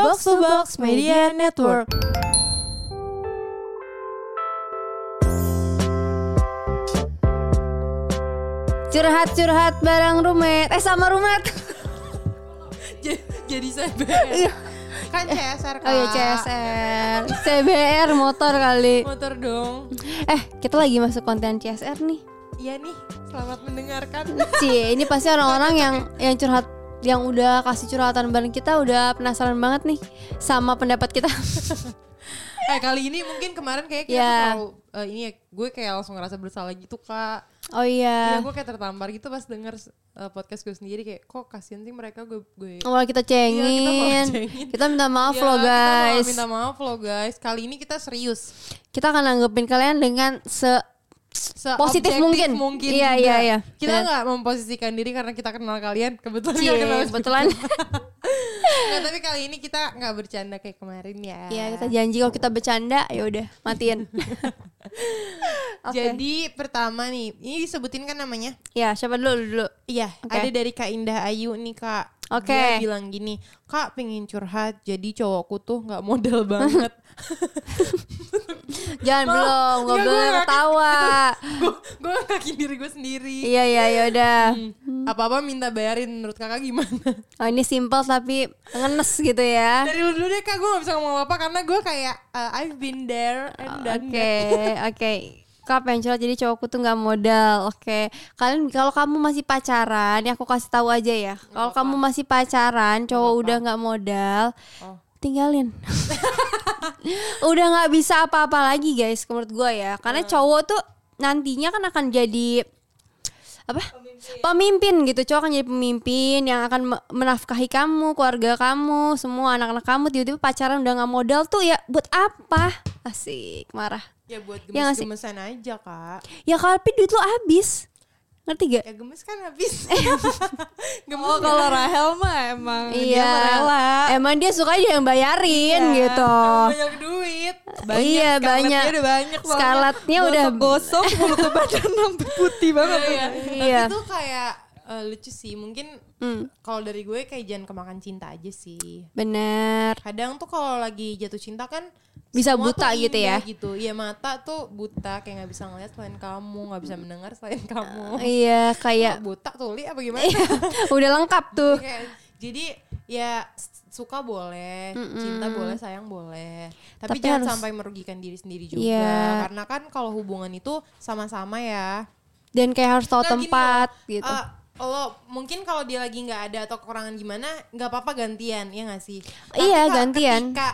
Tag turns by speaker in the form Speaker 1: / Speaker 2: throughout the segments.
Speaker 1: Box to Box Media Network.
Speaker 2: Curhat-curhat bareng rumet Eh sama rumet
Speaker 1: Jadi CBR. kan CSR kak.
Speaker 2: Oh iya CSR CBR motor kali
Speaker 1: Motor dong.
Speaker 2: Eh kita lagi masuk konten CSR nih
Speaker 1: Iya nih, selamat mendengarkan.
Speaker 2: Cie ini pasti orang-orang yang yang curhat yang udah kasih curhatan bareng kita udah penasaran banget nih sama pendapat kita.
Speaker 1: eh kali ini mungkin kemarin kayak kita
Speaker 2: Ya.
Speaker 1: tuh terlalu eh, ini ya gue kayak langsung ngerasa bersalah gitu kak.
Speaker 2: Oh
Speaker 1: Iya
Speaker 2: iya.
Speaker 1: gue kayak tertampar gitu pas denger eh, podcast gue sendiri kayak kok kasihan sih mereka gue gue.
Speaker 2: Awal kita
Speaker 1: Iya, kita mau
Speaker 2: cengin.
Speaker 1: cengin.
Speaker 2: Kita minta maaf
Speaker 1: Ya,
Speaker 2: loh
Speaker 1: kita
Speaker 2: guys.
Speaker 1: minta maaf loh guys. Kali ini kita serius.
Speaker 2: Kita akan nanggepin kalian dengan se Positif
Speaker 1: Seobjektif
Speaker 2: mungkin. Iya,
Speaker 1: juga.
Speaker 2: iya, iya.
Speaker 1: Kita
Speaker 2: Benar.
Speaker 1: nggak memposisikan diri karena kita kenal kalian. Kebetulan
Speaker 2: Cie,
Speaker 1: kenal
Speaker 2: kebetulan.
Speaker 1: Nggak, tapi kali ini kita nggak bercanda kayak kemarin ya.
Speaker 2: Iya kita janji kalau kita bercanda ya udah matiin. Oke.
Speaker 1: Jadi pertama nih, ini disebutin kan namanya?
Speaker 2: Ya siapa dulu dulu.
Speaker 1: Iya,
Speaker 2: Oke.
Speaker 1: ada dari Kak Indah Ayu nih kak.
Speaker 2: Oke.
Speaker 1: Dia bilang gini, kak pengen curhat, jadi cowokku tuh nggak modal banget.
Speaker 2: Jangan belum,
Speaker 1: Ya,
Speaker 2: nggak boleh
Speaker 1: nggak-
Speaker 2: ketawa.
Speaker 1: gue gue ngakakin diri gue sendiri.
Speaker 2: Iya iya ya udah.
Speaker 1: Apa apa minta bayarin menurut kakak gimana?
Speaker 2: Oh ini simple tapi ngenes gitu ya.
Speaker 1: Dari lu dulu deh kak, gue gak bisa ngomong apa karena gue kayak uh, I've been there and done
Speaker 2: Oke
Speaker 1: that.
Speaker 2: oke. Kak pengen jadi cowokku tuh nggak modal. Oke. Kalian kalau kamu masih pacaran, ya aku kasih tahu aja ya. Kalau kamu masih pacaran, cowok udah nggak modal,
Speaker 1: Oh.
Speaker 2: tinggalin. udah nggak bisa apa-apa lagi guys, menurut gue ya. Karena cowok tuh nantinya kan akan jadi apa pemimpin gitu cowok akan jadi pemimpin yang akan me- menafkahi kamu keluarga kamu semua anak-anak kamu tiba-tiba pacaran udah nggak modal tuh ya buat apa asik marah
Speaker 1: Ya buat
Speaker 2: Ya
Speaker 1: gemes-gemesan aja kak.
Speaker 2: ya tapi duit lu habis ngerti gak
Speaker 1: Ya gemes kan habis. gemes
Speaker 3: Oh kalau Rahel mah emang dia
Speaker 2: iya
Speaker 3: mah rela.
Speaker 2: emang dia suka aja yang bayarin
Speaker 3: Iya.
Speaker 2: gitu
Speaker 1: banyak duit.
Speaker 2: iya banyak
Speaker 3: udah banyak.
Speaker 2: Scarlettnya udah
Speaker 3: gosok mulut ke badan sampai putih banget.
Speaker 1: Iya.
Speaker 2: Iya.
Speaker 1: Tapi tuh kayak eh, lucu sih. Mungkin
Speaker 2: Hmm,
Speaker 1: kalau dari gue kayak jangan kemakan cinta aja sih.
Speaker 2: bener
Speaker 1: Kadang tuh kalau lagi jatuh cinta kan
Speaker 2: Bisa
Speaker 1: semua
Speaker 2: buta gitu ya?
Speaker 1: Gitu. Iya mata tuh buta kayak nggak bisa ngeliat selain kamu, nggak bisa mendengar selain kamu.
Speaker 2: iya kayak
Speaker 1: Kok buta tuli apa gimana?
Speaker 2: udah lengkap tuh
Speaker 1: Kayak, jadi ya suka boleh, cinta boleh, sayang boleh. Tapi,
Speaker 2: Tapi
Speaker 1: jangan
Speaker 2: harus-
Speaker 1: sampai merugikan diri sendiri juga.
Speaker 2: Iya.
Speaker 1: Karena kan kalau hubungan itu sama-sama ya.
Speaker 2: dan kayak harus tahu
Speaker 1: gini
Speaker 2: tempat
Speaker 1: loh,
Speaker 2: gitu
Speaker 1: eh, lo mungkin kalau dia lagi nggak ada atau kekurangan gimana, nggak apa-apa gantian, ya nggak sih?
Speaker 2: Iya,
Speaker 1: Kak,
Speaker 2: gantian.
Speaker 1: Ketika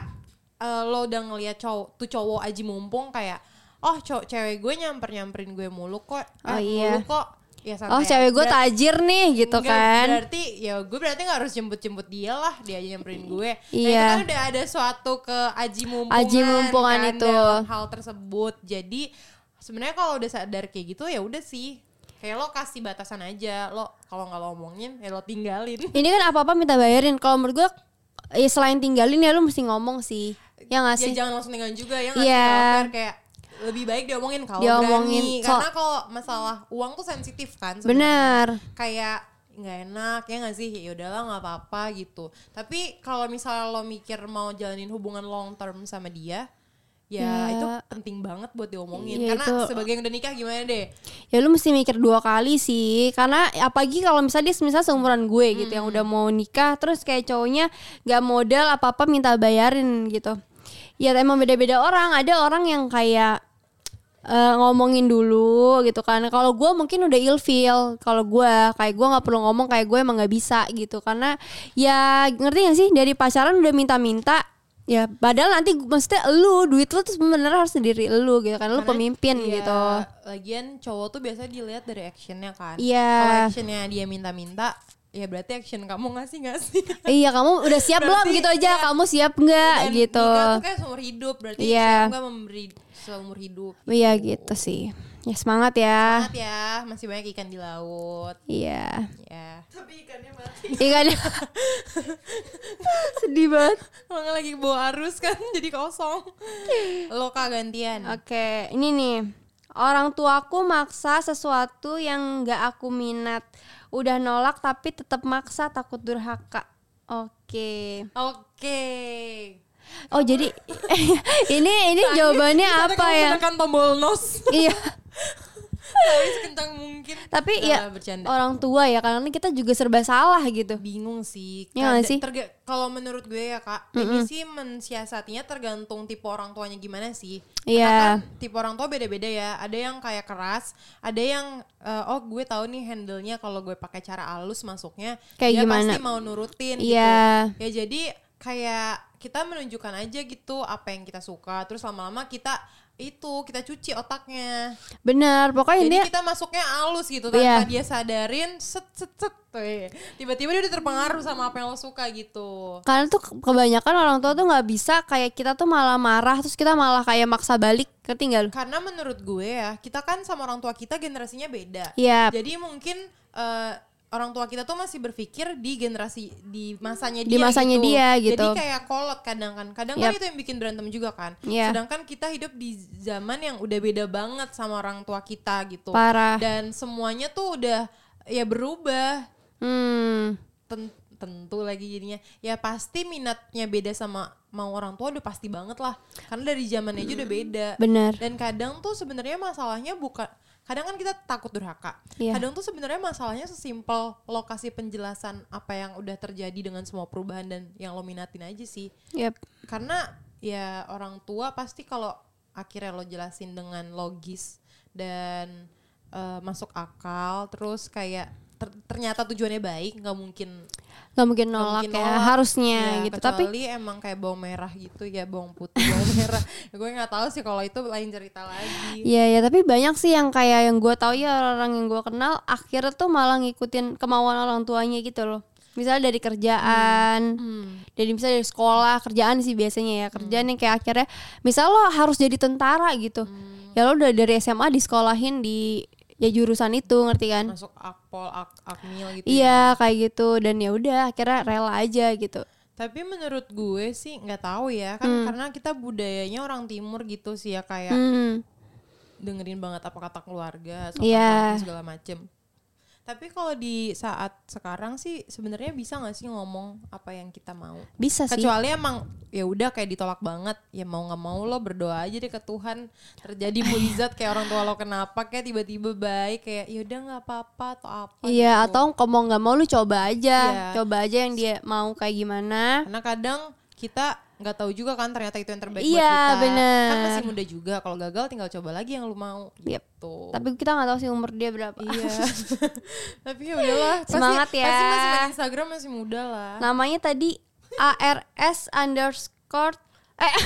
Speaker 1: eh, lo udah ngeliat cowok tuh cowok aji mumpung kayak, oh cowok cewek gue nyamper nyamperin gue mulu kok, eh,
Speaker 2: Oh, iya.
Speaker 1: mulu kok. Ya, santai
Speaker 2: oh cewek gue tajir nih gitu
Speaker 1: Enggak,
Speaker 2: kan
Speaker 1: Berarti ya gue berarti gak harus jemput-jemput dia lah, dia aja nyamperin gue. Nah,
Speaker 2: Iya.
Speaker 1: itu kan udah ada suatu ke aji mumpungan,
Speaker 2: Aji mumpungan
Speaker 1: kan,
Speaker 2: itu.
Speaker 1: dalam hal tersebut. Jadi sebenarnya kalau udah sadar kayak gitu ya udah sih. Kayak lo kasih batasan aja, lo kalau nggak lo omongin ya lo tinggalin.
Speaker 2: ini kan apa apa minta bayarin kalau menurut gue ya selain tinggalin ya lu mesti ngomong sih ya nggak
Speaker 1: ya
Speaker 2: sih
Speaker 1: jangan langsung tinggalin juga ya nggak
Speaker 2: Iya.
Speaker 1: sih? Kalau fair kayak lebih baik diomongin kalau
Speaker 2: Diomongin.
Speaker 1: berani.
Speaker 2: So-
Speaker 1: Karena kalau masalah uang tuh sensitif kan. sebenarnya.
Speaker 2: benar
Speaker 1: kayak nggak enak ya nggak sih ya udahlah nggak apa-apa gitu tapi kalau misalnya lo mikir mau jalanin hubungan long term sama dia ya,
Speaker 2: Ya.
Speaker 1: itu penting banget buat diomongin.
Speaker 2: Iya,
Speaker 1: karena
Speaker 2: itu-
Speaker 1: sebagai yang udah nikah gimana deh?
Speaker 2: Ya lu mesti mikir dua kali sih. Karena apalagi kalau misalnya dia misalnya seumuran gue gitu yang udah mau nikah terus kayak cowoknya nggak modal apa apa minta bayarin gitu. Ya emang beda-beda orang. Ada orang yang kayak eh, ngomongin dulu gitu kan. Kalau gue mungkin udah ilfeel. Kalau gue kayak gue nggak perlu ngomong kayak gue emang nggak bisa gitu. Karena ya ngerti gak sih? Dari pacaran udah minta-minta ya padahal nanti maksudnya lu duit lu tuh sebenarnya harus sendiri lu gitu kan lu
Speaker 1: Karena,
Speaker 2: pemimpin
Speaker 1: iya,
Speaker 2: gitu.
Speaker 1: lagian cowok tuh biasa dilihat dari actionnya kan.
Speaker 2: Iya.
Speaker 1: kalau actionnya dia minta-minta ya berarti action kamu ngasih nggak sih
Speaker 2: Iya kamu udah siap belum
Speaker 1: Berarti,
Speaker 2: gitu aja?
Speaker 1: iya.
Speaker 2: kamu siap nggak
Speaker 1: Dan
Speaker 2: gitu?
Speaker 1: Nikah tuh kayak seumur hidup berarti
Speaker 2: Iya.
Speaker 1: nggak memberi seumur hidup
Speaker 2: Iya gitu sih ya semangat ya.
Speaker 1: Semangat ya. Masih banyak ikan di laut.
Speaker 2: Iya.
Speaker 1: Ya
Speaker 2: Ikan sedih banget.
Speaker 1: Kalau lagi bawa arus kan jadi kosong. Lo kak gantian.
Speaker 2: Oke ini nih. Orang tuaku maksa sesuatu yang nggak aku minat. Udah nolak tapi tetap maksa takut durhaka. Oke.
Speaker 1: Oke.
Speaker 2: Oh jadi ini ini jawabannya apa ya?
Speaker 1: menekan tombol nos
Speaker 2: Iya.
Speaker 1: tapi mungkin
Speaker 2: Tapi
Speaker 1: Nah,
Speaker 2: ya
Speaker 1: bercanda.
Speaker 2: orang tua ya karena kita juga serba salah gitu.
Speaker 1: bingung sih. Kada-
Speaker 2: sih?
Speaker 1: kalau menurut gue ya kak, ini sih mensiasatinya tergantung tipe orang tuanya gimana sih.
Speaker 2: Iya.
Speaker 1: Kan tipe orang tua beda-beda ya. Ada yang kayak keras, ada yang eh, oh gue tahu nih handle-nya kalau gue pakai cara halus masuknya,
Speaker 2: Kayak
Speaker 1: dia
Speaker 2: gimana?
Speaker 1: pasti mau nurutin
Speaker 2: Iya.
Speaker 1: gitu. Ya jadi kayak kita menunjukkan aja gitu apa yang kita suka. Terus lama-lama kita itu kita cuci otaknya.
Speaker 2: Benar, pokoknya
Speaker 1: Jadi
Speaker 2: intinya
Speaker 1: kita masuknya halus gitu tanpa
Speaker 2: Iya.
Speaker 1: dia sadarin set set set tiba-tiba dia udah terpengaruh sama apa yang lo suka gitu.
Speaker 2: karena tuh kebanyakan orang tua tuh nggak bisa kayak kita tuh malah marah terus kita malah kayak maksa balik lu?
Speaker 1: Karena menurut gue ya kita kan sama orang tua kita generasinya beda.
Speaker 2: Iya.
Speaker 1: Jadi mungkin eh, orang tua kita tuh masih berpikir di generasi di masanya dia
Speaker 2: Di masanya
Speaker 1: gitu.
Speaker 2: dia gitu.
Speaker 1: Jadi kayak kolot kadang kan. Kadang kan
Speaker 2: Yap.
Speaker 1: itu yang bikin berantem juga kan.
Speaker 2: Iya.
Speaker 1: Sedangkan kita hidup di zaman yang udah beda banget sama orang tua kita gitu.
Speaker 2: Parah.
Speaker 1: Dan semuanya tuh udah ya berubah.
Speaker 2: Hmm.
Speaker 1: ten- tentu lagi jadinya ya pasti minatnya beda sama mau orang tua udah pasti banget lah karena dari zamannya aja udah beda
Speaker 2: Benar.
Speaker 1: dan kadang tuh sebenarnya masalahnya bukan kadang kan kita takut durhaka
Speaker 2: Iya.
Speaker 1: kadang tuh sebenarnya masalahnya sesimpel lokasi penjelasan apa yang udah terjadi dengan semua perubahan dan yang lo minatin aja sih
Speaker 2: Yap.
Speaker 1: karena ya orang tua pasti kalau akhirnya lo jelasin dengan logis dan eh, masuk akal terus kayak ter- ternyata tujuannya baik nggak mungkin
Speaker 2: Gak mungkin
Speaker 1: nggak
Speaker 2: nolak
Speaker 1: mungkin
Speaker 2: ya
Speaker 1: nolak.
Speaker 2: harusnya
Speaker 1: Iya,
Speaker 2: gitu. Tapi
Speaker 1: emang kayak bawang merah gitu ya bawang putih bawang merah gue nggak tahu sih kalau itu lain cerita lagi
Speaker 2: Iya ya tapi banyak sih yang kayak yang gue tahu ya orang yang gue kenal akhirnya tuh malah ngikutin kemauan orang tuanya gitu loh. Misalnya dari kerjaan, dari misalnya dari sekolah kerjaan sih biasanya ya kerjaan yang kayak akhirnya, misal lo harus jadi tentara gitu, ya lo udah dari SMA disekolahin di ya jurusan itu ngerti kan?
Speaker 1: masuk akpol ak akmil gitu ya.
Speaker 2: Iya kayak gitu dan ya udah akhirnya rela aja gitu.
Speaker 1: tapi menurut gue sih nggak tahu ya kan karena kita budayanya orang timur gitu sih ya kayak
Speaker 2: Hmm.
Speaker 1: dengerin banget apa kata keluarga sopan
Speaker 2: Iya.
Speaker 1: santun, segala macem tapi kalau di saat sekarang sih sebenarnya bisa nggak sih ngomong apa yang kita mau
Speaker 2: Bisa sih.
Speaker 1: kecuali emang ya udah kayak ditolak banget ya mau nggak mau lo berdoa aja deh ke Tuhan terjadi mujizat kayak orang tua lo kenapa kayak tiba-tiba baik kayak ya udah nggak apa-apa atau apa
Speaker 2: Iya
Speaker 1: gitu.
Speaker 2: atau kalau nggak mau lu coba aja,
Speaker 1: Iya.
Speaker 2: coba aja yang dia mau kayak gimana.
Speaker 1: karena kadang kita nggak tahu juga kan ternyata itu yang terbaik
Speaker 2: Iya,
Speaker 1: buat kita
Speaker 2: bener.
Speaker 1: kan masih muda juga kalau gagal tinggal coba lagi yang lu mau
Speaker 2: Yep.
Speaker 1: gitu
Speaker 2: Tapi kita nggak tahu sih umur dia berapa.
Speaker 1: iya tapi ya udahlah Pasti-
Speaker 2: Semangat ya.
Speaker 1: pasti masih main Instagram masih muda lah
Speaker 2: Namanya tadi ARS underscore eh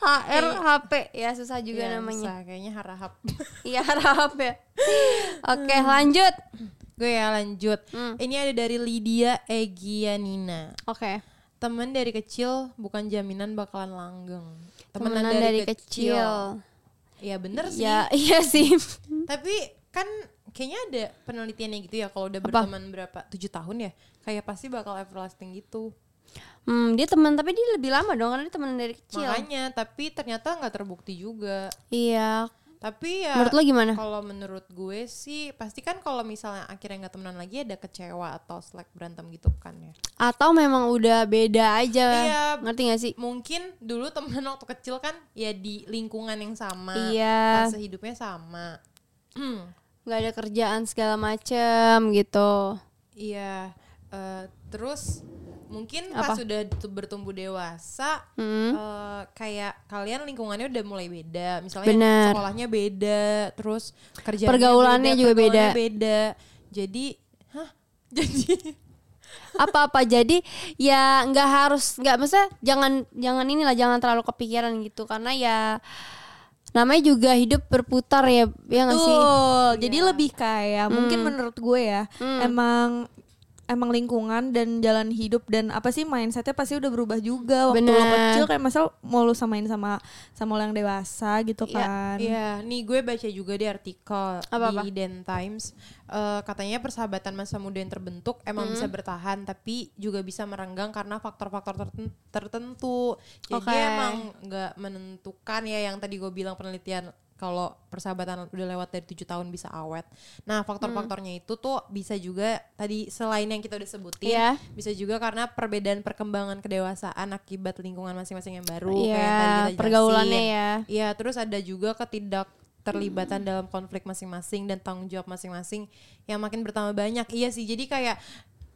Speaker 2: HRHP ya susah juga
Speaker 1: Iya,
Speaker 2: namanya.
Speaker 1: susah, kayaknya harahap
Speaker 2: Iya harap ya. Oke lanjut.
Speaker 1: gue ya lanjut
Speaker 2: Hmm.
Speaker 1: ini ada dari Lydia Egianina
Speaker 2: Oke.
Speaker 1: Temen dari kecil bukan jaminan bakalan langgeng
Speaker 2: Temenan dari, kecil.
Speaker 1: ya bener sih
Speaker 2: Ya iya sih.
Speaker 1: tapi kan kayaknya ada penelitiannya gitu ya kalau udah
Speaker 2: Apa?
Speaker 1: berteman berapa tujuh tahun ya kayak pasti bakal everlasting gitu
Speaker 2: Hmm, dia teman tapi dia lebih lama dong karena dia teman dari kecil.
Speaker 1: makanya tapi ternyata nggak terbukti juga
Speaker 2: Iya.
Speaker 1: Tapi ya
Speaker 2: Menurut lo gimana?
Speaker 1: kalau menurut gue sih pasti kan kalau misalnya akhirnya nggak temenan lagi ada kecewa atau slack berantem gitu kan ya
Speaker 2: Atau memang udah beda aja.
Speaker 1: Iya.
Speaker 2: Ngerti gak sih?
Speaker 1: mungkin dulu temen waktu kecil kan ya di lingkungan yang sama
Speaker 2: Iya.
Speaker 1: fase hidupnya sama Hmm,
Speaker 2: nggak ada kerjaan segala macem gitu.
Speaker 1: iya eh, terus mungkin
Speaker 2: Apa?
Speaker 1: pas sudah tu- bertumbuh dewasa
Speaker 2: Hmm.
Speaker 1: eh, kayak kalian lingkungannya udah mulai beda misalnya
Speaker 2: Benar.
Speaker 1: sekolahnya beda terus kerjaan
Speaker 2: Pergaulannya juga beda.
Speaker 1: beda jadi hah jadi
Speaker 2: Apa-apa jadi ya nggak harus nggak maksudnya jangan jangan inilah jangan terlalu kepikiran gitu karena ya namanya juga hidup berputar ya ya nggak sih?
Speaker 3: Betul. Jadi lebih kayak mungkin menurut gue ya emang emang lingkungan dan jalan hidup dan apa sih mindsetnya pasti udah berubah juga waktu lo
Speaker 2: Bener.
Speaker 3: kecil kayak misal mau lo samain sama sama orang dewasa gitu
Speaker 2: Iya,
Speaker 3: kan.
Speaker 1: Iya, nih gue baca juga di artikel
Speaker 2: Apa-apa?
Speaker 1: di Den Times, eh, katanya persahabatan masa muda yang terbentuk emang
Speaker 2: Hmm.
Speaker 1: bisa bertahan, tapi juga bisa merenggang karena faktor-faktor terten- tertentu. Jadi
Speaker 2: Oke.
Speaker 1: emang nggak menentukan ya yang tadi gue bilang penelitian kalau persahabatan udah lewat dari tujuh tahun bisa awet. Nah faktor-faktornya itu tuh bisa juga tadi selain yang kita udah sebutin,
Speaker 2: Iya.
Speaker 1: bisa juga karena perbedaan perkembangan kedewasaan akibat lingkungan masing-masing yang baru. kayak yang
Speaker 2: Iya,
Speaker 1: tadi kita jelasin.
Speaker 2: pergaulannya ya.
Speaker 1: Iya, terus ada juga ketidak terlibatan dalam konflik masing-masing dan tanggung jawab masing-masing yang makin bertambah banyak. Iya sih, jadi kayak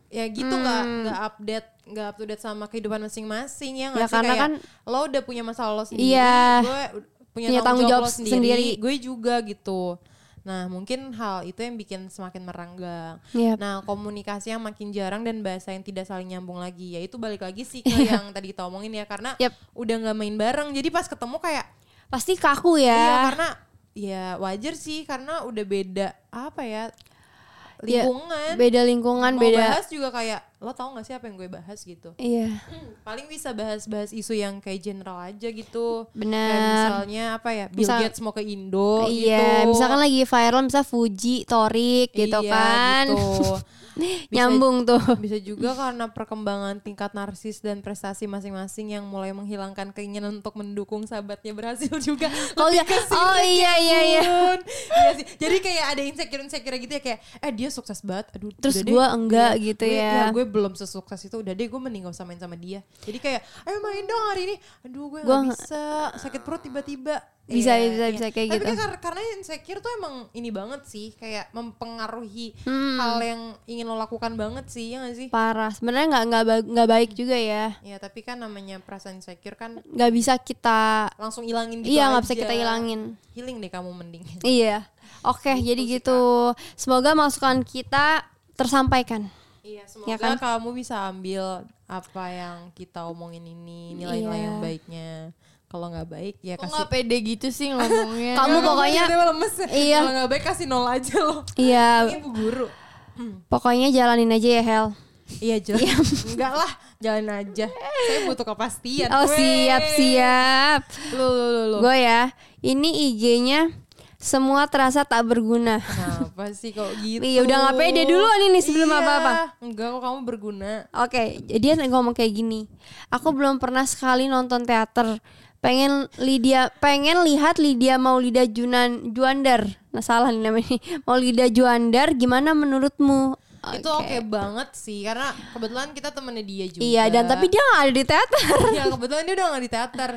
Speaker 1: ya gitu nggak nggak update nggak up to date sama kehidupan masing-masing ya nggak
Speaker 2: Ya,
Speaker 1: sih
Speaker 2: karena
Speaker 1: kayak
Speaker 2: kan-
Speaker 1: lo udah punya masalah lo sendiri,
Speaker 2: Iya.
Speaker 1: gue punya,
Speaker 2: Punya
Speaker 1: tanggung jawab, lo
Speaker 2: tanggung jawab
Speaker 1: sendiri,
Speaker 2: sendiri.
Speaker 1: gue juga gitu. Nah mungkin hal itu yang bikin semakin merenggang.
Speaker 2: Yep.
Speaker 1: Nah komunikasi yang makin jarang dan bahasa yang tidak saling nyambung lagi, ya itu balik lagi sih ke yang tadi kita omongin ya karena
Speaker 2: Yep.
Speaker 1: udah nggak main bareng, jadi pas ketemu kayak
Speaker 2: Pasti kaku
Speaker 1: Iya
Speaker 2: ya.
Speaker 1: karena ya wajar sih karena udah beda apa ya
Speaker 2: Ya,
Speaker 1: lingkungan.
Speaker 2: beda lingkungan,
Speaker 1: Mau
Speaker 2: beda.
Speaker 1: bahas juga kayak lo tau gak sih apa yang gue bahas gitu.
Speaker 2: Iya,
Speaker 1: Paling bisa bahas-bahas isu yang kayak general aja gitu. Kayak
Speaker 2: benar.
Speaker 1: misalnya apa ya Bill
Speaker 2: Misal-
Speaker 1: Gates mau ke Indo
Speaker 2: Iya,
Speaker 1: gitu.
Speaker 2: misalkan lagi viral misal Fuji, Torik gitu
Speaker 1: Iya,
Speaker 2: kan.
Speaker 1: gitu.
Speaker 2: Nyambung tuh.
Speaker 1: Bisa juga karena perkembangan tingkat narsis dan prestasi masing-masing yang mulai menghilangkan keinginan untuk mendukung sahabatnya berhasil juga.
Speaker 2: Oh,
Speaker 1: Lebih
Speaker 2: iya. Oh, iya, iya, iya.
Speaker 1: Iya sih. Jadi kayak ada insecure insecure gitu ya kayak eh dia sukses banget. Aduh,
Speaker 2: Terus gua enggak
Speaker 1: Iya,
Speaker 2: gitu
Speaker 1: gue-
Speaker 2: ya.
Speaker 1: gue belum sesukses itu. Udah deh gue mending gak usah main sama dia. Jadi kayak ayo main dong hari ini. Aduh gue
Speaker 2: Gua
Speaker 1: gak bisa. Sakit perut tiba-tiba.
Speaker 2: Bisa,
Speaker 1: Iya,
Speaker 2: bisa,
Speaker 1: iya.
Speaker 2: bisa kayak
Speaker 1: Tapi
Speaker 2: gitu.
Speaker 1: kan kar- karena insecure tuh emang ini banget sih kayak mempengaruhi
Speaker 2: Hmm.
Speaker 1: hal yang ingin lo lakukan banget sih ya gak sih?
Speaker 2: Parah. Sebenarnya nggak nggak ba- nggak baik juga ya.
Speaker 1: Ya tapi kan namanya perasaan insecure kan
Speaker 2: Nggak bisa kita.
Speaker 1: langsung hilangin gitu
Speaker 2: Iya nggak bisa kita hilangin.
Speaker 1: Healing deh kamu mending.
Speaker 2: Iya. Oke, jadi gitu. Semoga masukan kita tersampaikan.
Speaker 1: Iya semoga
Speaker 2: Ya kan?
Speaker 1: kamu bisa ambil apa yang kita omongin ini nilai-nilai
Speaker 2: Iya.
Speaker 1: yang baiknya. Kalau nggak baik ya
Speaker 3: Kok
Speaker 1: kasih.
Speaker 3: nggak pede gitu sih ngomongnya?
Speaker 2: Kamu
Speaker 1: Ya,
Speaker 2: pokoknya-
Speaker 1: lemes.
Speaker 2: Iya.
Speaker 1: Kalau nggak baik kasih nol aja loh.
Speaker 2: Iya,
Speaker 1: Ini bu guru.
Speaker 2: pokoknya jalanin aja ya Hel.
Speaker 1: Iya jelas. Enggak lah, jalan aja. Saya butuh kepastian.
Speaker 2: Oh
Speaker 1: Weh.
Speaker 2: siap siap.
Speaker 1: Lu lu lu lu.
Speaker 2: Gue ya. Ini IG-nya semua terasa tak berguna.
Speaker 1: Kenapa sih kok gitu?
Speaker 2: Iya, udah nggak pede duluan ini sebelum
Speaker 1: Iya.
Speaker 2: apa-apa.
Speaker 1: Enggak kok kamu berguna.
Speaker 2: Oke, jadi dia ngomong kayak gini. Aku belum pernah sekali nonton teater. Pengen Lydia, pengen lihat Lydia Maulida Junan Juandar. Nah salah nih namanya. Maulida Juandar, gimana menurutmu?
Speaker 1: Itu oke banget sih karena kebetulan kita temennya dia juga.
Speaker 2: Iya, dan tapi dia gak ada di teater.
Speaker 1: Iya kebetulan dia udah gak di teater.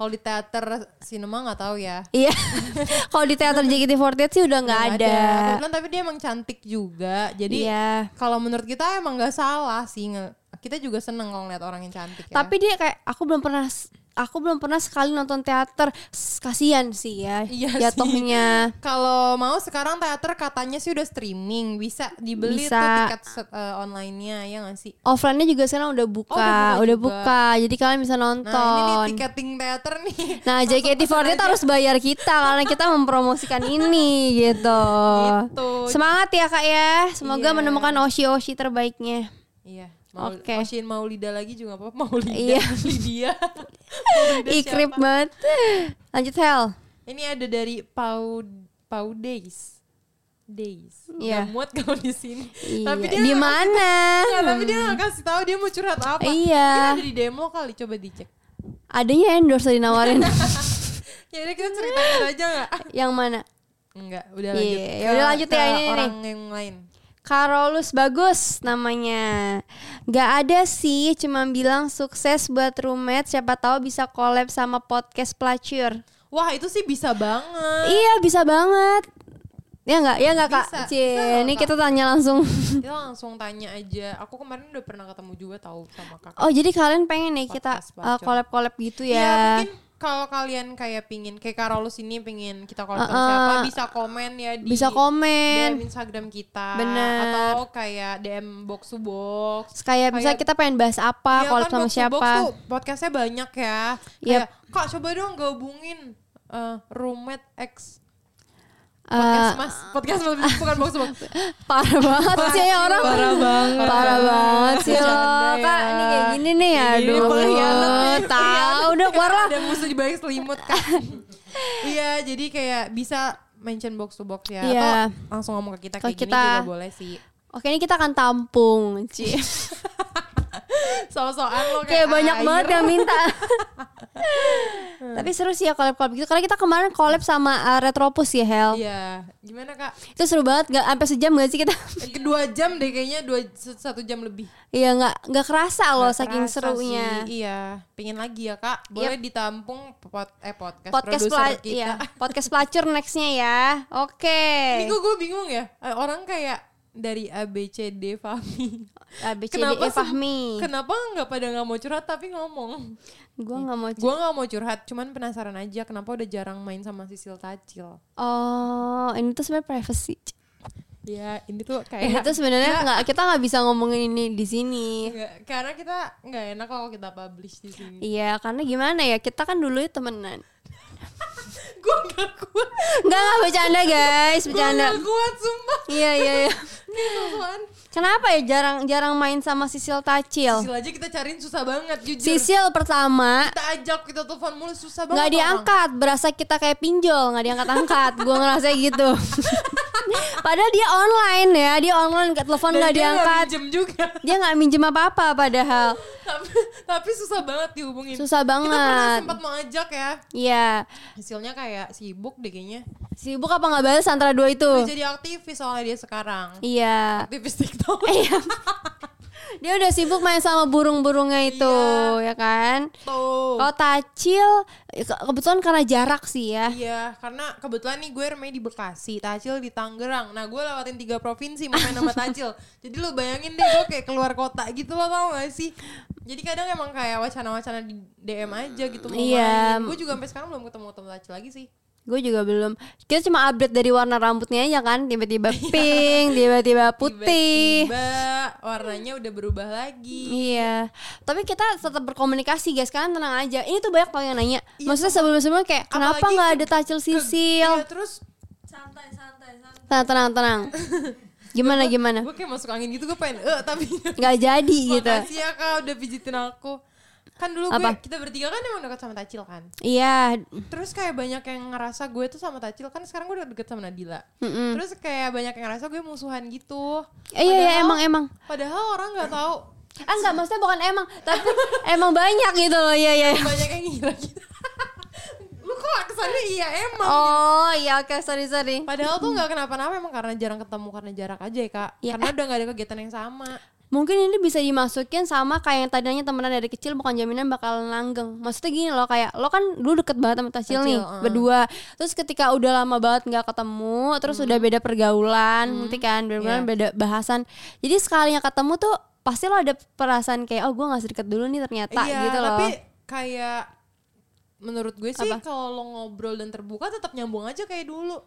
Speaker 1: Kalau di teater sinema nggak tahu ya.
Speaker 2: Iya. Kalau di teater JKT48 sih udah nggak ada.
Speaker 1: Kebetulan tapi dia emang cantik juga. Jadi
Speaker 2: Iya.
Speaker 1: kalau menurut kita emang nggak salah sih. Kita juga seneng kalau ngeliat orang yang cantik ya.
Speaker 2: Tapi dia kayak aku belum pernah aku belum pernah sekali nonton teater. Kasian sih ya
Speaker 1: Iya
Speaker 2: jatuhnya.
Speaker 1: Kalau mau sekarang teater katanya sih udah streaming, bisa dibeli
Speaker 2: Bisa.
Speaker 1: tuh tiket eh, online-nya ya nggak sih?
Speaker 2: Offline-nya juga sekarang udah buka,
Speaker 1: Oh, udah buka
Speaker 2: udah
Speaker 1: juga.
Speaker 2: buka. Jadi kalian bisa nonton.
Speaker 1: Nah ini nih tiketing teater nih.
Speaker 2: Nah, JKT48 harus bayar kita karena kita mempromosikan ini gitu.
Speaker 1: Gitu.
Speaker 2: Semangat ya Kak ya. Semoga
Speaker 1: Iya.
Speaker 2: menemukan oshi-oshi terbaiknya.
Speaker 1: Iya. Mau
Speaker 2: Oke.
Speaker 1: Ocean Maulida lagi juga apa apa Maulida.
Speaker 2: Iya.
Speaker 1: Lydia.
Speaker 2: Ikrip banget. Lanjut Hel.
Speaker 1: Ini ada dari Pau Pau Days. Days.
Speaker 2: Iya.
Speaker 1: Gak muat kalau di sini.
Speaker 2: Iya.
Speaker 1: Tapi dia
Speaker 2: Di
Speaker 1: nggak
Speaker 2: mana?
Speaker 1: Nggak, tapi dia gak kasih tahu dia mau curhat apa.
Speaker 2: Iya.
Speaker 1: Kita ada di demo kali coba dicek.
Speaker 2: Adanya endorse dinawarin.
Speaker 1: Ya udah kita ceritain aja nggak?
Speaker 2: Yang mana?
Speaker 1: Enggak, udah
Speaker 2: Iya,
Speaker 1: lanjut.
Speaker 2: ya
Speaker 1: Ke-
Speaker 2: udah lanjut ya,
Speaker 1: ke
Speaker 2: ini nih.
Speaker 1: orang yang lain.
Speaker 2: Karolus bagus namanya. Gak ada sih, cuma bilang sukses buat roommate. Siapa tahu bisa collab sama podcast pelacur.
Speaker 1: Wah itu sih bisa banget.
Speaker 2: Iya bisa banget. Ya nggak, ya nggak kak.
Speaker 1: Bisa,
Speaker 2: Cie,
Speaker 1: bisa loh,
Speaker 2: ini
Speaker 1: Kak.
Speaker 2: kita tanya langsung.
Speaker 1: Kita langsung tanya aja. Aku kemarin udah pernah ketemu juga tahu sama kakak.
Speaker 2: Oh jadi kalian pengen nih kita uh, collab-collab gitu
Speaker 1: Iya
Speaker 2: ya?
Speaker 1: mungkin kalau kalian kayak pingin kayak Karolus ini pingin kita sama
Speaker 2: Uh-uh.
Speaker 1: siapa bisa komen ya di
Speaker 2: Bisa komen.
Speaker 1: DM Instagram kita
Speaker 2: Bener.
Speaker 1: atau kayak DM box to box.
Speaker 2: Kayak bisa
Speaker 1: Kayak-
Speaker 2: kita pengen bahas apa,
Speaker 1: Iya
Speaker 2: collab
Speaker 1: kan,
Speaker 2: sama
Speaker 1: box
Speaker 2: siapa?
Speaker 1: box tuh podcastnya banyak ya.
Speaker 2: Yep.
Speaker 1: Kayak kak coba dong gabungin eh, roommate X
Speaker 2: Eh,
Speaker 1: podcast mas podcast mas bukan box box.
Speaker 2: parah banget sih ya orang.
Speaker 3: Parah banget.
Speaker 2: Parah banget sih lo. Kak,
Speaker 1: ya.
Speaker 2: ini kayak gini nih
Speaker 1: Ini
Speaker 2: aduh.
Speaker 1: nih,
Speaker 2: Tahu udah keluar lah.
Speaker 1: Ada musuh di balik selimut kan. iya, jadi kayak bisa mention box to box ya.
Speaker 2: Iya.
Speaker 1: Atau langsung ngomong ke kita kayak gini
Speaker 2: kita.
Speaker 1: juga boleh sih.
Speaker 2: Oke ini kita akan tampung, Ci.
Speaker 1: So-soan lo
Speaker 2: Kayak banyak
Speaker 1: air.
Speaker 2: banget yang minta. Tapi seru sih ya collab-collab gitu. Karena kita kemarin collab sama uh, Retropus ya Hel.
Speaker 1: Iya, gimana kak?
Speaker 2: Itu seru banget. Gak sampai sejam gak sih kita?
Speaker 1: Eh, Kedua jam deh kayaknya dua satu jam lebih.
Speaker 2: Iya nggak nggak kerasa loh
Speaker 1: Nggak
Speaker 2: saking
Speaker 1: kerasa
Speaker 2: serunya.
Speaker 1: sih, Iya, pingin lagi ya kak. Boleh ditampung pot eh podcast,
Speaker 2: Podcast
Speaker 1: produser kita.
Speaker 2: iya, podcast pelacur nextnya ya. Oke.
Speaker 1: Ini gue gue bingung ya. Eh, Orang kayak dari A B C D Fahmi.
Speaker 2: ABCD
Speaker 1: Kenapa
Speaker 2: E
Speaker 1: sem-
Speaker 2: Fahmi.
Speaker 1: Kenapa nggak pada nggak mau curhat tapi ngomong?
Speaker 2: Gue nggak mau.
Speaker 1: Gue nggak mau curhat, cuman penasaran aja kenapa udah jarang main sama Sisil Tacil.
Speaker 2: Oh, ini tuh sebenarnya privacy.
Speaker 1: Ya, ini tuh
Speaker 2: Ini
Speaker 1: kayak
Speaker 2: tuh sebenarnya nggak kita nggak bisa ngomongin ini di sini.
Speaker 1: Nggak, karena kita nggak enak kalau kita publish di sini.
Speaker 2: Iya, karena gimana ya? Kita kan dulu temenan.
Speaker 1: Gue gak kuat,
Speaker 2: Enggak enggak bercanda guys,
Speaker 1: gue
Speaker 2: bercanda.
Speaker 1: gak kuat sumpah.
Speaker 2: Iya iya iya. Kenapa ya jarang jarang main sama Sisil Tacil?
Speaker 1: Sisil aja kita cariin susah banget jujur.
Speaker 2: Sisil pertama
Speaker 1: Kita ajak kita telepon mulu susah banget. orang.
Speaker 2: diangkat, berasa kita kayak pinjol nggak diangkat-angkat. Gua ngerasa gitu. Padahal dia online ya, dia online ke telepon nggak
Speaker 1: dia
Speaker 2: diangkat.
Speaker 1: minjem juga.
Speaker 2: Dia nggak minjem apa-apa padahal.
Speaker 1: Tapi, susah banget dihubungin.
Speaker 2: Susah
Speaker 1: Kita pernah
Speaker 2: banget.
Speaker 1: sempat mau ajak ya.
Speaker 2: Iya.
Speaker 1: Hasilnya kayak sibuk deh kayaknya.
Speaker 2: Sibuk apa nggak balas antara dua itu?
Speaker 1: Udah jadi aktivis soalnya dia sekarang.
Speaker 2: Iya.
Speaker 1: Aktivis TikTok.
Speaker 2: Iya. Dia udah sibuk main sama burung-burungnya itu,
Speaker 1: Iya.
Speaker 2: ya kan?
Speaker 1: Tuh.
Speaker 2: Kalau Tacil ke- kebetulan karena jarak sih ya.
Speaker 1: Iya, karena kebetulan nih gue remeh di Bekasi, Tacil di Tangerang. Nah, gue lewatin tiga provinsi mau main sama Tacil. Jadi lu bayangin deh gue kayak keluar kota gitu lo tau gak sih? Jadi kadang emang kayak wacana-wacana di DM aja gitu mau
Speaker 2: Iya.
Speaker 1: main. Gue juga sampai sekarang belum ketemu ketemu Tacil lagi sih.
Speaker 2: Gue juga belum. Kita cuma update dari warna rambutnya aja kan, tiba-tiba pink, tiba-tiba putih.
Speaker 1: Tiba-tiba warnanya udah berubah lagi.
Speaker 2: Iya, tapi kita tetap berkomunikasi guys. Kalian tenang aja. Ini tuh banyak orang yang nanya.
Speaker 1: Iya,
Speaker 2: Maksudnya sebelum-sebelumnya kayak kenapa
Speaker 1: Apalagi
Speaker 2: nggak ada tacil sisil?
Speaker 1: Iya, terus
Speaker 3: Santai, santai, santai.
Speaker 2: Tenang, tenang, tenang. Gimana gimana?
Speaker 1: gue kayak masuk angin gitu gue pengen eh tapi
Speaker 2: Nggak jadi gitu.
Speaker 1: makasih ya kak udah pijitin aku. Kan dulu
Speaker 2: Apa?
Speaker 1: gue kita bertiga kan emang dekat sama Tacil kan.
Speaker 2: Iya.
Speaker 1: Terus kayak banyak yang ngerasa gue tuh sama Tacil kan sekarang gue udah deket sama Nadila.
Speaker 2: Mm-mm.
Speaker 1: Terus kayak banyak yang ngerasa gue musuhan gitu.
Speaker 2: Eh, iya, iya emang emang.
Speaker 1: Padahal orang nggak tahu
Speaker 2: Ah enggak, maksudnya bukan emang, tapi emang banyak gitu loh. Iya, iya.
Speaker 1: banyak yang ngira gitu. Lu kok kesannya iya emang.
Speaker 2: Oh, iya oke, sorry sorry.
Speaker 1: Padahal tuh nggak kenapa-napa emang karena jarang ketemu karena jarak aja ya kak.
Speaker 2: Ya.
Speaker 1: Karena udah nggak ada kegiatan yang sama.
Speaker 2: Mungkin ini bisa dimasukin sama kayak yang tadinya temenan dari kecil bukan jaminan bakalan langgeng. Maksudnya gini loh kayak lo kan dulu deket banget sama Tacil, nih
Speaker 1: uh.
Speaker 2: berdua. Terus ketika udah lama banget nggak ketemu, terus udah beda pergaulan, nanti kan pergaulan,
Speaker 1: Iya.
Speaker 2: beda bahasan. Jadi sekalinya ketemu tuh pasti lo ada perasaan kayak oh gue nggak sedekat dulu nih ternyata
Speaker 1: iya,
Speaker 2: gitu loh.
Speaker 1: tapi kayak menurut gue sih kalau lo ngobrol dan terbuka tetap nyambung aja kayak dulu.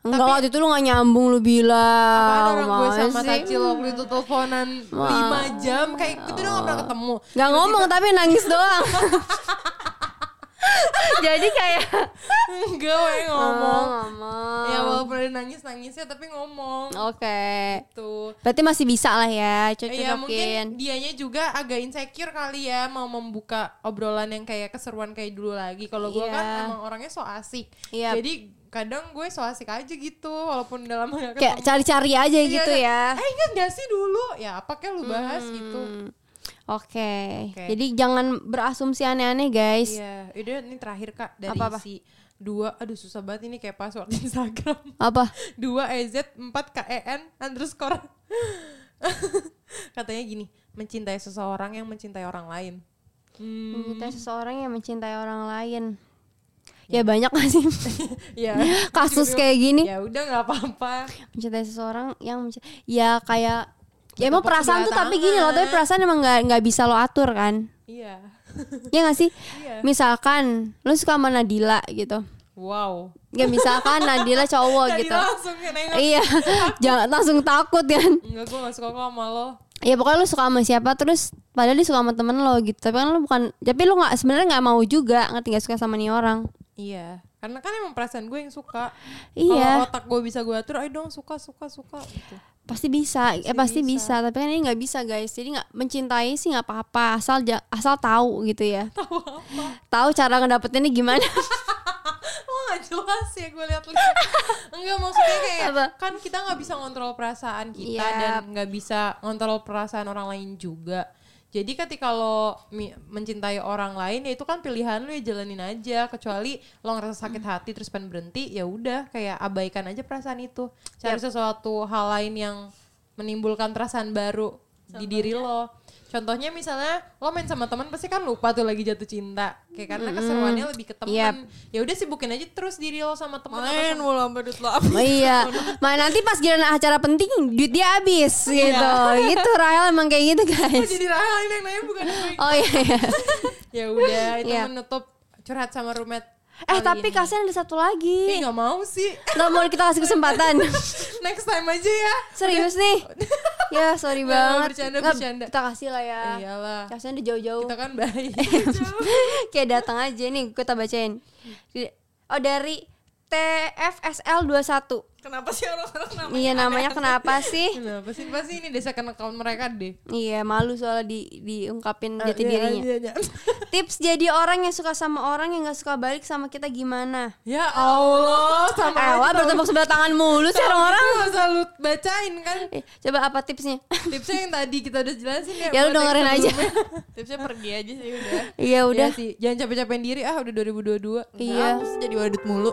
Speaker 2: Enggak waktu itu lu gak nyambung lu bilang.
Speaker 1: Apaan orang gue sama
Speaker 2: sih?
Speaker 1: Tacil waktu itu teleponan 5 jam kayak kita udah gak pernah ketemu.
Speaker 2: Gak ngomong tapi nangis doang. Jadi kayak
Speaker 1: Enggak we ngomong.
Speaker 2: Oh, ngomong.
Speaker 1: Ya walaupun ada nangis nangisnya tapi ngomong.
Speaker 2: Oke.
Speaker 1: Tuh.
Speaker 2: Berarti masih bisa lah ya
Speaker 1: Ya mungkin
Speaker 2: cocokin.
Speaker 1: dianya juga agak insecure kali ya mau membuka obrolan yang kayak keseruan kayak dulu lagi. Kalau gue
Speaker 2: Iya.
Speaker 1: kan emang orangnya so asik.
Speaker 2: Iya.
Speaker 1: Jadi kadang gue so asik aja gitu walaupun ketemu.
Speaker 2: Kayak cari-cari aja
Speaker 1: Iya,
Speaker 2: gitu ya.
Speaker 1: Eh ingat gak sih dulu? Ya apa kayak lu bahas gitu.
Speaker 2: Hmm. Oke.
Speaker 1: Oke.
Speaker 2: Jadi jangan berasumsi aneh-aneh guys.
Speaker 1: Iya, udah ini terakhir kak dari
Speaker 2: Apa-apa?
Speaker 1: si dua, aduh susah banget ini kayak password Instagram.
Speaker 2: Apa?
Speaker 1: dua EZ 4 KEN underscore. Katanya gini, mencintai seseorang yang mencintai orang lain. Hmm,
Speaker 2: Mencintai seseorang yang mencintai orang lain. Ya banyak gak sih
Speaker 1: ya.
Speaker 2: kasus kayak gini.
Speaker 1: Ya udah nggak apa-apa.
Speaker 2: mencintai seseorang yang menc- ya kayak ya emang perasaan tuh tapi gini loh tapi perasaan emang nggak nggak bisa lo atur kan
Speaker 1: Iya.
Speaker 2: ya nggak sih
Speaker 1: Iya.
Speaker 2: misalkan lo suka sama Nadila gitu
Speaker 1: Wow.
Speaker 2: ya misalkan Nadila cowok gitu
Speaker 1: langsung nengok.
Speaker 2: iya jangan langsung takut kan
Speaker 1: Enggak, gue gak suka kok sama lo.
Speaker 2: ya pokoknya lo suka sama siapa terus padahal dia suka sama temen lo gitu tapi kan lo bukan tapi lo nggak sebenarnya nggak mau juga ngerti nggak suka sama nih orang
Speaker 1: Iya. Karena kan emang perasaan gue yang suka.
Speaker 2: Iya.
Speaker 1: Kalau otak gue bisa gue atur, ayo dong suka, suka, suka. Gitu.
Speaker 2: pasti bisa eh pasti
Speaker 1: bisa.
Speaker 2: bisa. tapi kan ini nggak bisa guys jadi nggak mencintai sih nggak apa-apa asal asal tahu gitu ya
Speaker 1: Tahu apa?
Speaker 2: tahu cara ngedapetinnya gimana
Speaker 1: gak jelas ya gue liat-liat Enggak maksudnya kayak
Speaker 2: Apa?
Speaker 1: Kan kita gak bisa ngontrol perasaan kita
Speaker 2: Iya.
Speaker 1: Dan gak bisa ngontrol perasaan orang lain juga Jadi ketika lo mencintai orang lain ya itu kan pilihan lo ya jalanin aja. Kecuali lo ngerasa sakit hati terus pengen berhenti ya udah kayak abaikan aja perasaan itu. Cari sesuatu hal lain yang menimbulkan perasaan baru di diri lo. Contohnya misalnya lo main sama teman pasti kan lupa tuh lagi jatuh cinta. Kayak karena keseruannya lebih ke teman.
Speaker 2: Yap.
Speaker 1: Ya udah sibukin aja terus diri lo sama teman
Speaker 3: Main
Speaker 1: sama-
Speaker 3: mulu sampai duit lo habis.
Speaker 2: Oh iya, Ma, nanti pas giliran acara penting duit dia habis gitu. Gitu Rahel emang kayak gitu
Speaker 1: Oh,
Speaker 2: guys.
Speaker 1: jadi Rahel ini yang nanya bukan gue.
Speaker 2: Oh iya. iya.
Speaker 1: ya udah itu
Speaker 2: Iya.
Speaker 1: menutup curhat sama roommate.
Speaker 2: Eh
Speaker 1: kali
Speaker 2: tapi
Speaker 1: ini.
Speaker 2: kasihan ada satu
Speaker 1: Ih
Speaker 2: lagi.
Speaker 1: nggak mau sih.
Speaker 2: Nggak mau kita kasih kesempatan.
Speaker 1: Next time aja ya.
Speaker 2: Serius nih. Ya sorry
Speaker 1: Nggak,
Speaker 2: banget.
Speaker 1: bercanda,
Speaker 2: Nggak,
Speaker 1: bercanda.
Speaker 2: Kita kasih lah ya.
Speaker 1: Iyalah.
Speaker 2: Kasihan udah jauh-jauh.
Speaker 1: Kita kan baik.
Speaker 2: Kayak datang aja nih, kita bacain. Oh dari TFSL 21.
Speaker 3: Kenapa sih orang-orang namanya?
Speaker 2: Iya namanya kenapa sih?
Speaker 1: Kenapa sih? Pasti ini desa account mereka deh.
Speaker 2: Iya malu soalnya di diungkapin jati
Speaker 1: Iya,
Speaker 2: dirinya.
Speaker 1: iya, iya.
Speaker 2: Tips jadi orang yang suka sama orang yang gak suka balik sama kita gimana?
Speaker 1: Ya Allah, sama
Speaker 2: Eh, wah
Speaker 1: tahu-
Speaker 2: bertepuk sebelah tangan mulu sih orang-orang.
Speaker 1: gitu nggak usah lu bacain kan.
Speaker 2: Eh, coba apa tipsnya?
Speaker 1: Tipsnya yang tadi kita udah jelasin ya.
Speaker 2: Ya lu dengerin aja.
Speaker 3: Tipsnya pergi aja sih udah.
Speaker 2: Iya udah.
Speaker 1: Iya sih, jangan capek-capekin diri ah udah 2022.
Speaker 2: Iya.
Speaker 3: Terus jadi wadut mulu.